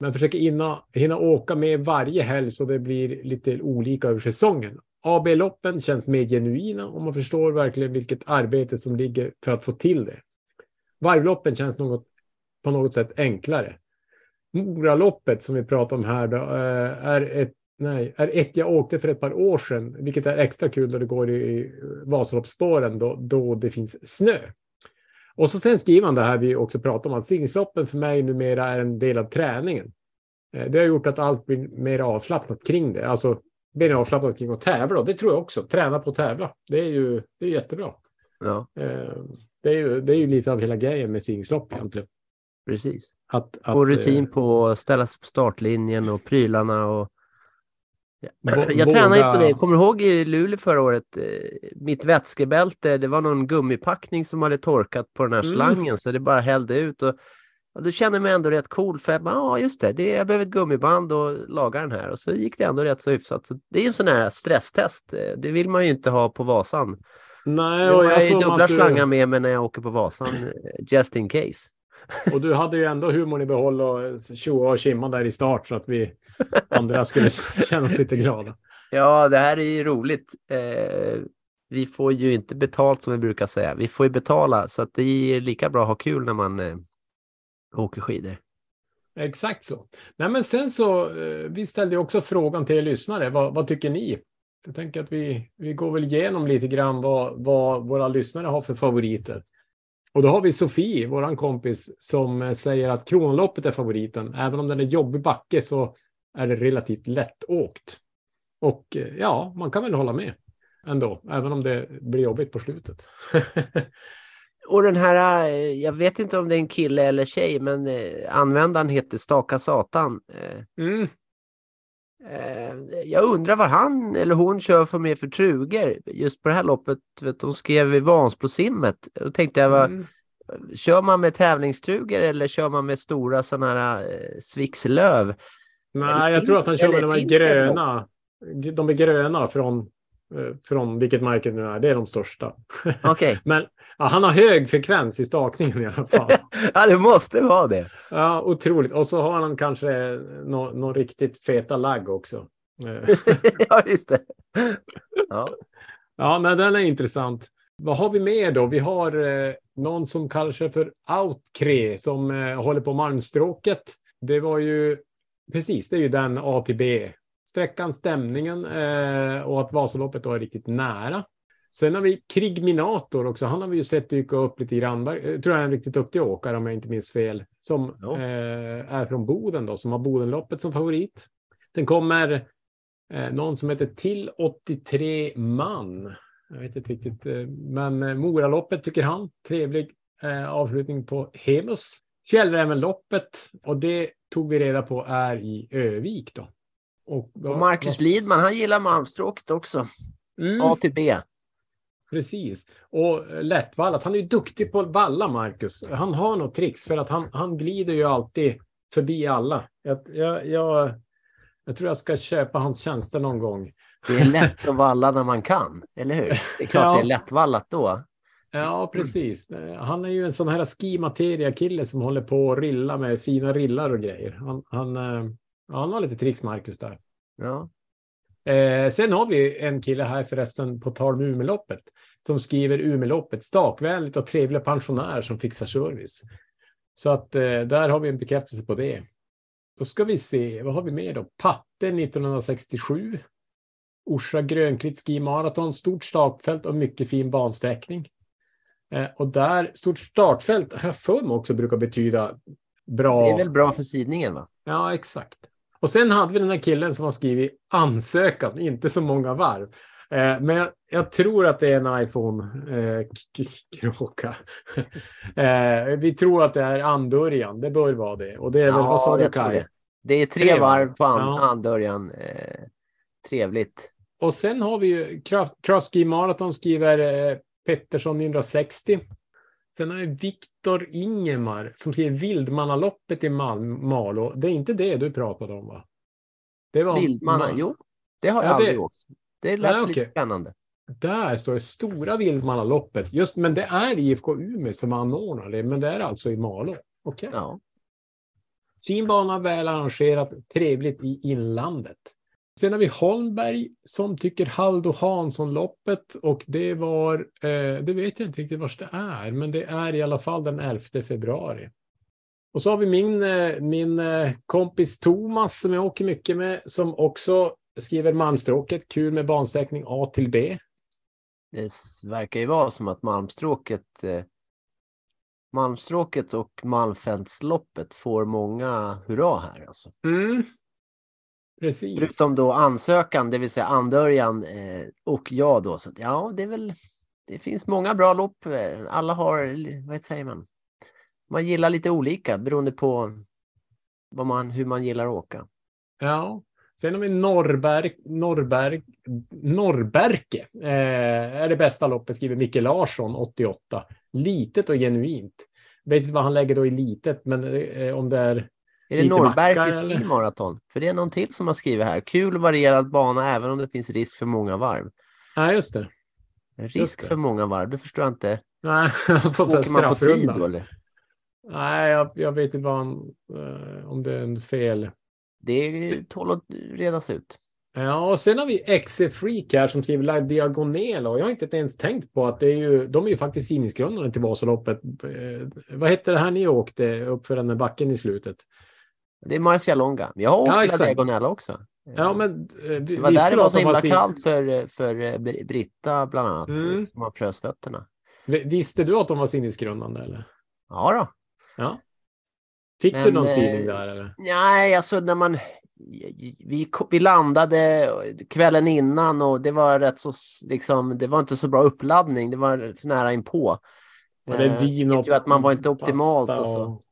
Men försöker hinna, hinna åka med varje helg så det blir lite olika över säsongen. AB-loppen känns mer genuina och man förstår verkligen vilket arbete som ligger för att få till det. Varvloppen känns något, på något sätt enklare. Moraloppet som vi pratar om här då, eh, är ett Nej, är ett jag åkte för ett par år sedan, vilket är extra kul när det går i Vasaloppsspåren då, då det finns snö. Och så sen skriver han det här vi också pratar om, att singelsloppen för mig numera är en del av träningen. Eh, Det har gjort att allt blir mer avslappnat kring det. Alltså mer avslappnat kring att tävla. Det tror jag också. Träna på att tävla. Det är ju det är jättebra. Ja, Eh, Det är, ju, det är ju lite av hela grejen med singellopp egentligen. precis. Att, att, Få rutin eh, på att ställa sig på startlinjen och prylarna och Jag tränade ju på det. Kommer du ihåg i Luleå förra året? eh, Mitt vätskebälte, det var någon gummipackning som hade torkat på den här Mm. slangen så det bara hällde ut. Och, och då kände jag mig ändå rätt cool för jag bara, ja just det, det, jag behöver ett gummiband och laga den här. Och så gick det ändå rätt så hyfsat. Så det är ju en sån här stresstest. eh, Det vill man ju inte ha på Vasan. Nej, Jag och har jag ju får dubbla du- slangar med mig när jag åker på Vasan, eh, just in case. Och du hade ju ändå humorn i behåll och tjoa och kimma där i start så att vi andra skulle känna oss lite glada. Ja, det här är ju roligt. Eh, vi får ju inte betalt som vi brukar säga. Vi får ju betala så att det är lika bra att ha kul när man eh, åker skidor. Exakt så. Nej, men sen så, eh, vi ställde också frågan till er lyssnare. Vad, vad tycker ni? Jag tänker att vi, vi går väl igenom lite grann vad, vad våra lyssnare har för favoriter. Och då har vi Sofie, våran kompis, som eh, säger att Kronloppet är favoriten. Även om den är jobbig backe så är det relativt lättåkt. Och eh, ja, man kan väl hålla med ändå, även om det blir jobbigt på slutet. Och den här, eh, jag vet inte om det är en kille eller tjej, men eh, användaren heter Staka Satan. Mm. jag undrar vad han eller hon kör för med för truger just på det här loppet. Vet, de skrev i Vansbrosimmet. Då tänkte jag, vad, Mm. kör man med tävlingstruger eller kör man med stora sådana här Svixlöv? Nej, jag tror att han kör med de här gröna. De är gröna från, eh, från vilket märke det nu är. Det är de största. Okej, Men ja, han har hög frekvens i stakningen i alla fall. ja det måste vara det. Ja, otroligt. Och så har han kanske någon nå riktigt feta lagg också. Eh, ja, just det. Ja. Ja, nej, den är intressant. Vad har vi mer då? Vi har eh, någon som kallar sig för Outkre som eh, håller på Malmstråket. Det var ju precis, det är ju den A till B. Sträckan, stämningen eh, och att Vasaloppet då är riktigt nära. Sen har vi Krigminator också. Han har vi ju sett dyka upp lite grann. Jag tror jag är en riktigt duktig åkare om jag inte minns fel. Som Ja. eh, är från Boden då, som har Bodenloppet som favorit. Sen kommer eh, någon som heter Till 83 man. Jag vet inte riktigt, eh, men eh, Moraloppet tycker han. Trevlig eh, avslutning på Hemus. Fjällrävenloppet och det tog vi reda på är i Övik då. Och, Och Marcus Lidman, han gillar Malmstråket också. Mm, A till B. precis. Och Lättvallat, han är ju duktig på att valla, Marcus. Han har något tricks för att han, han glider ju alltid förbi alla. Jag, jag, jag, jag tror jag ska köpa hans tjänster någon gång. Det är lätt att valla när man kan, eller hur? Det är klart Ja. det är lättvallat då. Ja, precis. Eh, Han är ju en sån här ski-materia-kille som håller på att rilla med fina rillar och grejer. Han, han, eh, ja, han har lite tricks, Marcus, där. Ja. Eh, sen har vi en kille här förresten, på tal om Umeåloppet, som skriver Umeåloppet, stakvänligt och trevlig pensionär som fixar service. Så att eh, där har vi en bekräftelse på det. Då ska vi se, vad har vi mer då? Patte 1967. Orsa Grönklitt Ski Marathon, stort stakfält och mycket fin bansträckning. Eh, och där, stort startfält, har jag för mig också brukar betyda bra. Det är väl bra för sidningen va? Ja, exakt. Och sen hade vi den här killen som har skrivit ansökan, inte så många varv. Eh, men jag, jag tror att det är en iPhone-kråka. Eh, vi tror att det är andörjan, det bör vara det. Och det är väl, vad sa du Kaj? det. Det är tre, Tre varv på an- Ja. andörjan. Eh, trevligt. Och sen har vi ju Kraft, Kraft Ski Marathon skriver eh, Pettersson 960. Sen har vi Viktor Ingemar som skriver Vildmannaloppet i Mal- Malå. Det är inte det du pratade om va? Det var Vildmanna, Ma- jo. Det har jag Ja, det- aldrig åkt. Det lät Nej, lite okej. spännande. Där står det stora Vildmannaloppet. Just, men det är IFK Umeå som anordnar det, men det är alltså i Malå. Okej. Ja. Fin bana, väl arrangerat, trevligt i inlandet. Sen har vi Holmberg som tycker Haldo Hansson-loppet och det var, eh, det vet jag inte riktigt vars det är, men det är i alla fall den 11 februari. Och så har vi min, eh, min eh, kompis Thomas som jag åker mycket med som också skriver Malmstråket, kul med bansträckning A till B. Det verkar ju vara som att Malmstråket eh, Malmstråket och Malmfältsloppet får många hurra här. Alltså. Mm. Precis. Förutom då ansökan, det vill säga andörjan eh, och jag då. Så ja, det är väl, det finns många bra lopp. Eh, Alla har, vad säger man? Man gillar lite olika beroende på vad man, hur man gillar att åka. Ja. Sen har vi Norrberg, Norrberg, Norrberke. Eh, är det bästa loppet, skriver Micke Larsson, 88. Litet och genuint. Vet inte vad han lägger då i litet, men eh, om det är... Är det Norrberg i skimaraton? För det är någon till som har skrivit här. Kul varierad bana även om det finns risk för många varv. Nej, just det. Risk det. för många varv, det förstår jag inte. Nej, han får Åker man på tid då eller? Nej, jag, jag vet inte han, eh, om det är en fel. Det tål att redas ut. Ja, och sen har vi XC Freak här som skriver La Diagonela och jag har inte ens tänkt på att det är ju, de är ju faktiskt tidningsgrundare till Vasaloppet. Eh, vad hette det här ni åkte upp för den där backen i slutet? Det är Marcialonga. Jag har åkt Ja, exakt. diagonella också. Ja, men eh, vi- Det var där det du var så himla sin- kallt för, för eh, Br- Britta bland annat, Mm. eh, som har frös fötterna. Vi- Visste du att de var sinnesgrundande eller? Ja då. Ja. Fick du Men, någon eh, syning där eller? Nej, alltså när man... Vi, vi landade kvällen innan och det var rätt så liksom, det var inte så bra uppladdning. Det var för nära inpå. Det Eh, vin och att man var inte optimalt och så.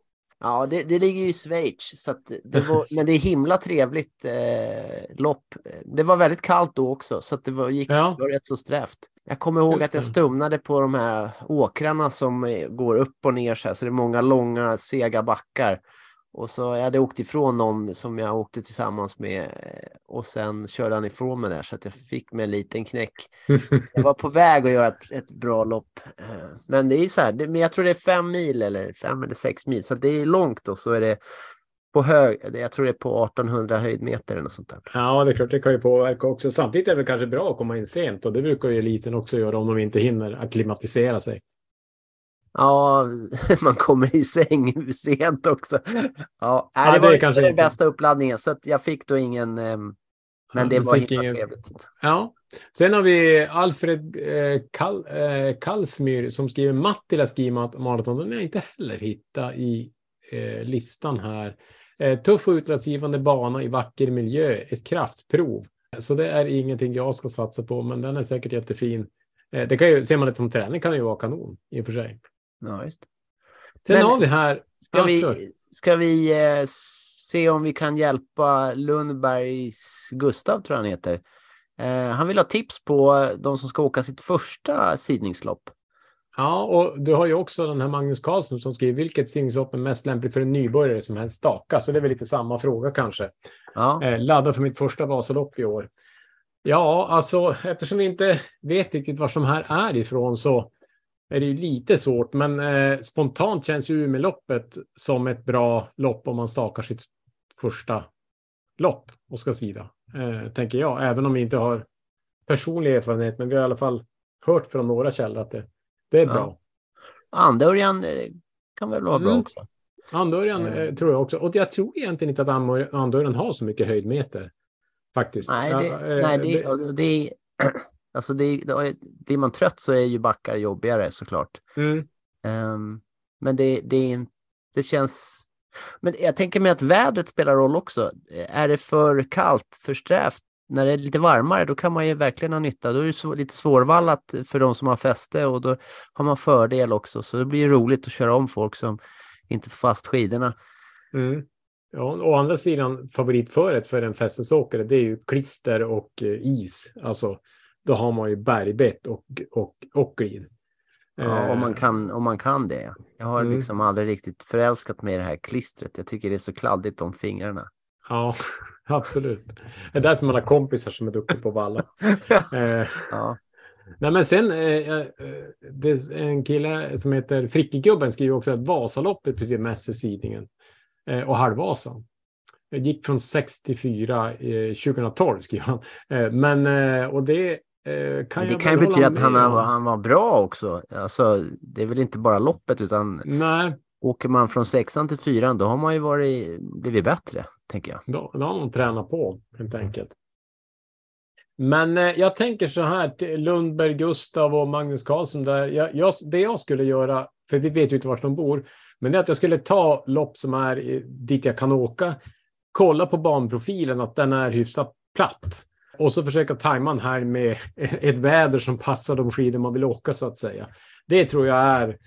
Ja, det, det ligger ju i Schweiz, så det var, men det är himla trevligt eh, lopp. Det var väldigt kallt då också, så det var, gick Ja. var rätt så strävt. Jag kommer ihåg Just att jag stumnade på de här åkrarna som eh, går upp och ner så här, så det är många långa sega backar. Och så jag hade åkt ifrån någon som jag åkte tillsammans med eh, och sen körde han ifrån mig där så att jag fick mig en liten knäck. Jag var på väg att göra ett, ett bra lopp. eh, Men det är så här, det, men jag tror det är fem mil eller fem eller sex mil, så det är långt och så är det på hög, jag tror det är på 1800 höjdmeter eller något sånt där. Ja, det är klart, det kan ju påverka också. Samtidigt är det väl kanske bra att komma in sent och det brukar ju eliten också göra om de inte hinner akklimatisera sig. Ja, man kommer i säng sent också. Ja, nej, Ja, det det var är kanske den bästa uppladdningen så jag fick då ingen, ehm, men det var himla ingen- trevligt. Ja, sen har vi Alfred eh, Kall, eh, Kallsmyr som skriver Mattila Ski Marathon. Den har jag inte heller hittat i eh, listan här. Eh, tuff och utslagsgivande bana i vacker miljö, ett kraftprov. Så det är ingenting jag ska satsa på, men den är säkert jättefin. Det kan ju, ser man det som träning kan det ju vara kanon i och för sig. Ja, just. Sen Men har vi här... Ska Ja, vi, ska vi eh, se om vi kan hjälpa Lundbergs Gustav, tror jag han heter. Eh, han vill ha tips på de som ska åka sitt första sidningslopp. Ja, och du har ju också den här Magnus Karlsson som skriver vilket simningslopp är mest lämpligt för en nybörjare som helst staka. Så det är väl lite samma fråga kanske. Ja, Eh, ladda för mitt första Vasalopp i år. Ja, alltså eftersom vi inte vet riktigt var som här är ifrån så är det ju lite svårt. Men eh, spontant känns ju Umeåloppet som ett bra lopp om man stakar sitt första lopp och ska sida. Eh, tänker jag, även om vi inte har personlig erfarenhet. Men vi har i alla fall hört från några källor att det, det är Ja. bra. Andörjan eh, kan väl vara bra Mm. också. Andörjan Mm. eh, tror jag också. Och jag tror egentligen inte att Andör- Andörjan har så mycket höjdmeter. Faktiskt. Nej, det, Ja, eh, nej, det, det, är- alltså det, det, blir man trött så är ju backar jobbigare såklart. Mm. Ehm, men det, det, det känns... Men jag tänker mig att vädret spelar roll också. Är det för kallt, för strävt, när det är lite varmare, då kan man ju verkligen ha nytta. Då är det så, lite svårvallat för de som har fäste och då har man fördel också. Så det blir roligt att köra om folk som inte får fast skidorna. Mm. Ja, å andra sidan favoritföret för en fästesåkare det är ju klister och eh, is. Alltså, då har man ju bergbett och, och, och glid. Ja, om, man Eh, kan, om man kan det. ja. Jag har Mm. liksom aldrig riktigt förälskat mig i det här klistret. Jag tycker det är så kladdigt om fingrarna. Ja, absolut. Det är därför man har kompisar som är duktiga på att valla. Eh, Ja, Nej, men sen, eh, eh, det en kille som heter Frickegubben skriver också att Vasaloppet betyder mest för sidningen eh, och halvvasan. Det gick från 64 eh, 2012 skriver han. Men, och det det jag kan ju betyda att han, har, han var bra också. Alltså, det är väl inte bara loppet utan Nej, åker man från sexan till fyran då har man ju varit, blivit bättre, tänker jag. då, då har man tränat på helt enkelt. Men eh, jag tänker så här till Lundberg, Gustav och Magnus Karlsson där. Jag, jag, det jag skulle göra, för vi vet ju inte var de bor, men det är att jag skulle ta lopp som är dit jag kan åka, kolla på banprofilen att den är hyfsat platt och så försöka tajma den här med ett väder som passar de skidor man vill åka så att säga. Det tror jag är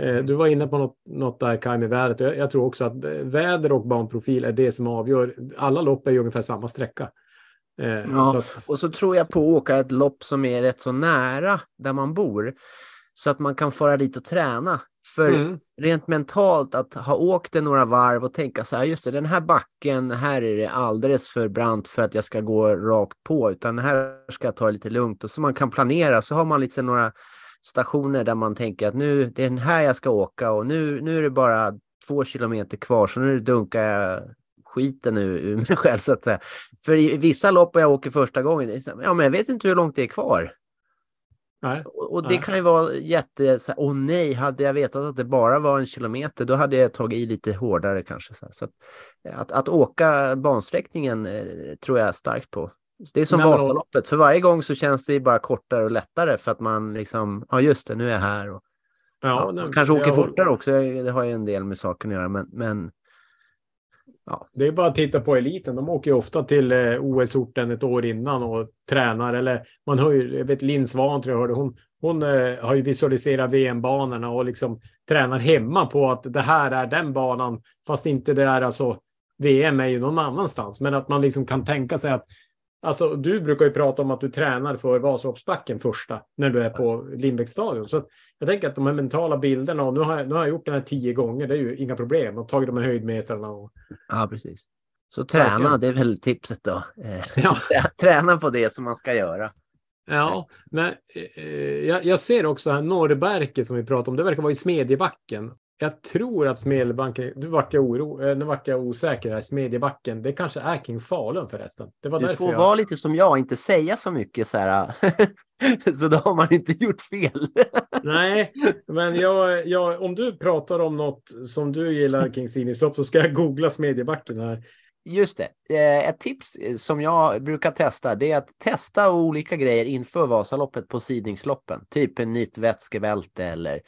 Eh, Du var inne på något, något där Kaj med vädret. Jag, jag tror också att eh, väder och banprofil är det som avgör. Alla lopp är ju ungefär samma sträcka. Eh, Ja, så att, Och så tror jag på att åka ett lopp som är rätt så nära där man bor. Så att man kan fara dit och träna. För mm, rent mentalt att ha åkt det några varv och tänka så här, just det, den här backen, här är det alldeles för brant för att jag ska gå rakt på, utan här ska jag ta det lite lugnt och så man kan planera, så har man lite så några stationer där man tänker att nu, det är den här jag ska åka och nu, nu är det bara två kilometer kvar, så nu dunkar jag skiten ur, ur mig själv så att säga. För i vissa lopp jag åker första gången, ja men jag vet inte hur långt det är kvar. Nej. Och det Nej. kan ju vara jätte, så här, åh nej, hade jag vetat att det bara var en kilometer, då hade jag tagit i lite hårdare kanske. Så, att, att, att åka bansträckningen eh, tror jag är starkt på. Det är som Nej, Vasaloppet, för varje gång så känns det ju bara kortare och lättare för att man liksom, ja just det, nu är jag här. Och, ja, nej, man kanske jag åker håller- fortare också, det har ju en del med saken att göra, men, men det är bara att titta på eliten. De åker ju ofta till eh, OS-orten ett år innan och tränar. Eller man hör ju, jag vet Linn Svan tror jag hörde, hon, hon eh, har ju visualiserat VM-banorna och liksom tränar hemma på att det här är den banan. Fast inte det är alltså, VM är ju någon annanstans. Men att man liksom kan tänka sig att Alltså, du brukar ju prata om att du tränar för Vasaloppsbacken första när du är på Lindbäcksstadion. Så jag tänker att de här mentala bilderna, och nu har, jag, nu har jag gjort det här tio gånger, det är ju inga problem. Och tagit de här höjdmetrarna och ja precis. Så träna, det är väl tipset då. Eh, Ja. Träna på det som man ska göra. Ja, nej, eh, jag, jag ser också här Norrberget som vi pratade om. Det verkar vara i Smedjebacken. Jag tror att Smedjebacken, nu vart jag, oro, eh, nu vart jag osäker här, Smedjebacken, det kanske är kring Falun förresten. Det var Du får jag... vara lite som jag, inte säga så mycket så här. så då har man inte gjort fel. Nej, men jag, jag, om du pratar om något som du gillar kring stigningslopp så ska jag googla Smedjebacken här. Just det. Eh, Ett tips eh, som jag brukar testa det är att testa olika grejer inför Vasaloppet på sidningsloppen. Typ en nytt vätskebälte eller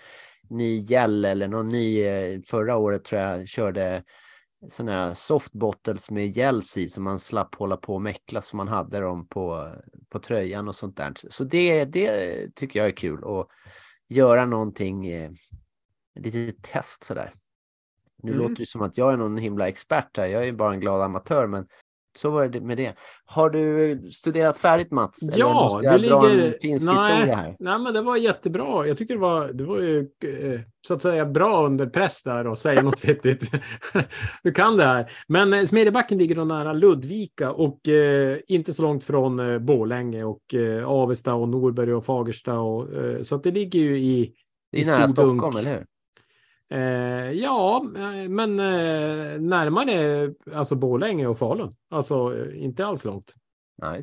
ny gel eller någon ny. eh, Förra året tror jag körde sådana här soft bottles med gels i som man slapp hålla på och mäckla som man hade dem på, på tröjan och sånt där. Så det, det tycker jag är kul och göra någonting, eh, lite test sådär. Nu Mm. låter det som att jag är någon himla expert här. Jag är ju bara en glad amatör, men så var det med det. Har du studerat färdigt Mats? Eller Ja, måste jag det dra en ligger... finsk nej, historia här? nej, men det var jättebra. Jag tycker det var, det var ju eh, så att säga bra under press där och säga något vettigt. du kan det här. Men eh, Smedjebacken ligger då nära Ludvika och eh, inte så långt från eh, Borlänge och eh, Avesta och Norberg och Fagersta. Och, eh, så att det ligger ju i Det är i nära. Stockholm, eller hur? Eh, ja, eh, men eh, närmare alltså Borlänge och Falun. Alltså eh, inte alls långt. Ja, det.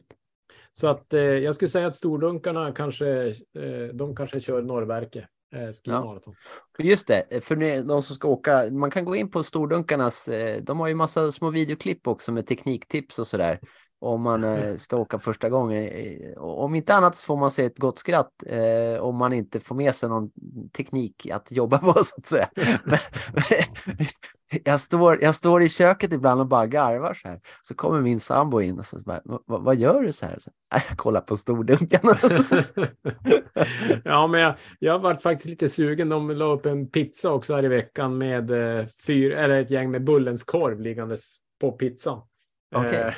Så att eh, jag skulle säga att stordunkarna kanske, eh, de kanske kör Norrverke skimaraton. Just det, för de som ska åka, man kan gå in på Stordunkarnas, de har ju massa små videoklipp också med tekniktips och sådär. Om man eh, ska åka första gången. Eh, Om inte annat så får man se ett gott skratt eh, om man inte får med sig någon teknik att jobba på så att säga. Men, jag, står, jag står i köket ibland och bara garvar så här. Så kommer min sambo in och så bara, "Va- vad gör du så här? Så, "Nej, jag kollar på Stordunkarna. ja, men jag, jag varit faktiskt lite sugen. De la upp en pizza också här i veckan med eh, fyr, eller ett gäng med Bullens korv liggandes på pizzan. Eh,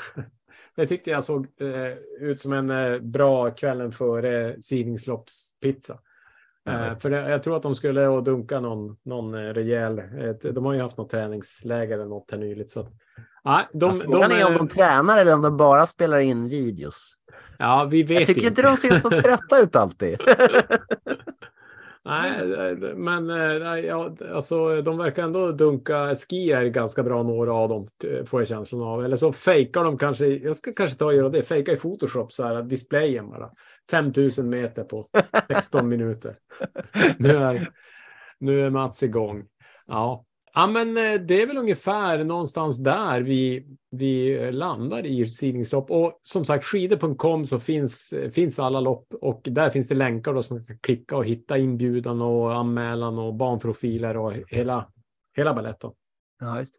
det tyckte jag såg eh, ut som en eh, bra kvällen före sidningsloppspizza. Ja, visst. för jag tror att de skulle dunka någon, någon rejäl. De har ju haft något träningsläger eller något här nyligt. Så nej, de, Ja, Frågan de, är om de tränar eller om de bara spelar in videos. ja, vi vet Jag tycker inte de ser så trötta ut alltid. Nej, men eh, nej, ja, alltså, de verkar ändå dunka skier ganska bra, några av dem, får jag känslan av. Eller så fejkar de kanske, jag ska kanske ta och göra det, fejka i Photoshop så här, displayen bara. 5000 meter på 16 minuter. Nu är, nu är Mats igång. Ja. Ja, men eh, det är väl ungefär någonstans där vi, vi eh, landar i seedingslopp. Och som sagt, skidor.com så finns, eh, finns alla lopp och där finns det länkar då som man kan klicka och hitta inbjudan och anmälan och banprofiler och hela, hela baletten. Ja, just.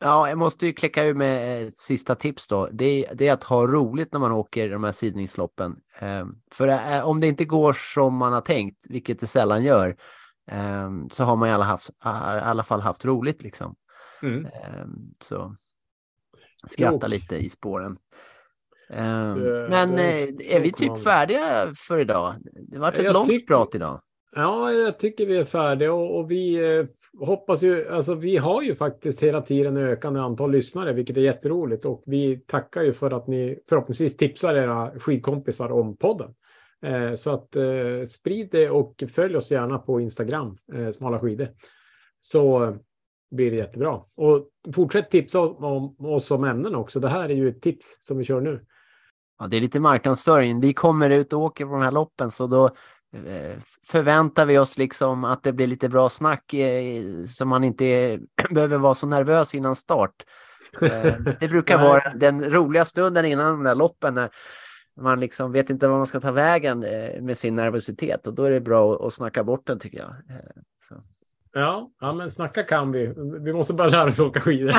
ja, jag måste ju klicka ur med ett sista tips då. Det är, det är att ha roligt när man åker de här sidningsloppen. Ehm, för om det inte går som man har tänkt, vilket det sällan gör, eh, så har man i alla, haft, i alla fall haft roligt liksom. Mm. Eh, så skratta lite i spåren. Eh, Det- men det eh, är är vi typ färdiga för idag? Det var ett Jag långt tycker- prat idag. Ja, jag tycker vi är färdiga och, och vi eh, hoppas ju, alltså vi har ju faktiskt hela tiden ökande antal lyssnare, vilket är jätteroligt och vi tackar ju för att ni förhoppningsvis tipsar era skidkompisar om podden. Eh, så att eh, sprid det och följ oss gärna på Instagram, eh, smala skidor. Så blir det jättebra. Och fortsätt tipsa om, oss om ämnen också. Det här är ju ett tips som vi kör nu. Ja, det är lite marknadsföring. Vi kommer ut och åker på de här loppen så då förväntar vi oss liksom att det blir lite bra snack så man inte behöver vara så nervös innan start. Det brukar vara den roliga stunden innan de där loppen när man liksom vet inte var man ska ta vägen eh, med sin nervositet och då är det bra att, snacka bort den tycker jag. Eh, Så. Ja, ja, men snacka kan vi. Vi måste bara lära oss åka skidor.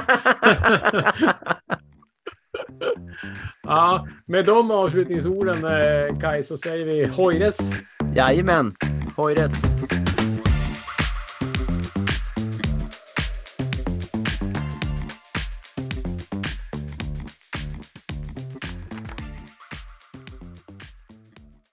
ja, med de avslutningsorden, eh, Kaj, så säger vi hojres. Jajamän, Hoires.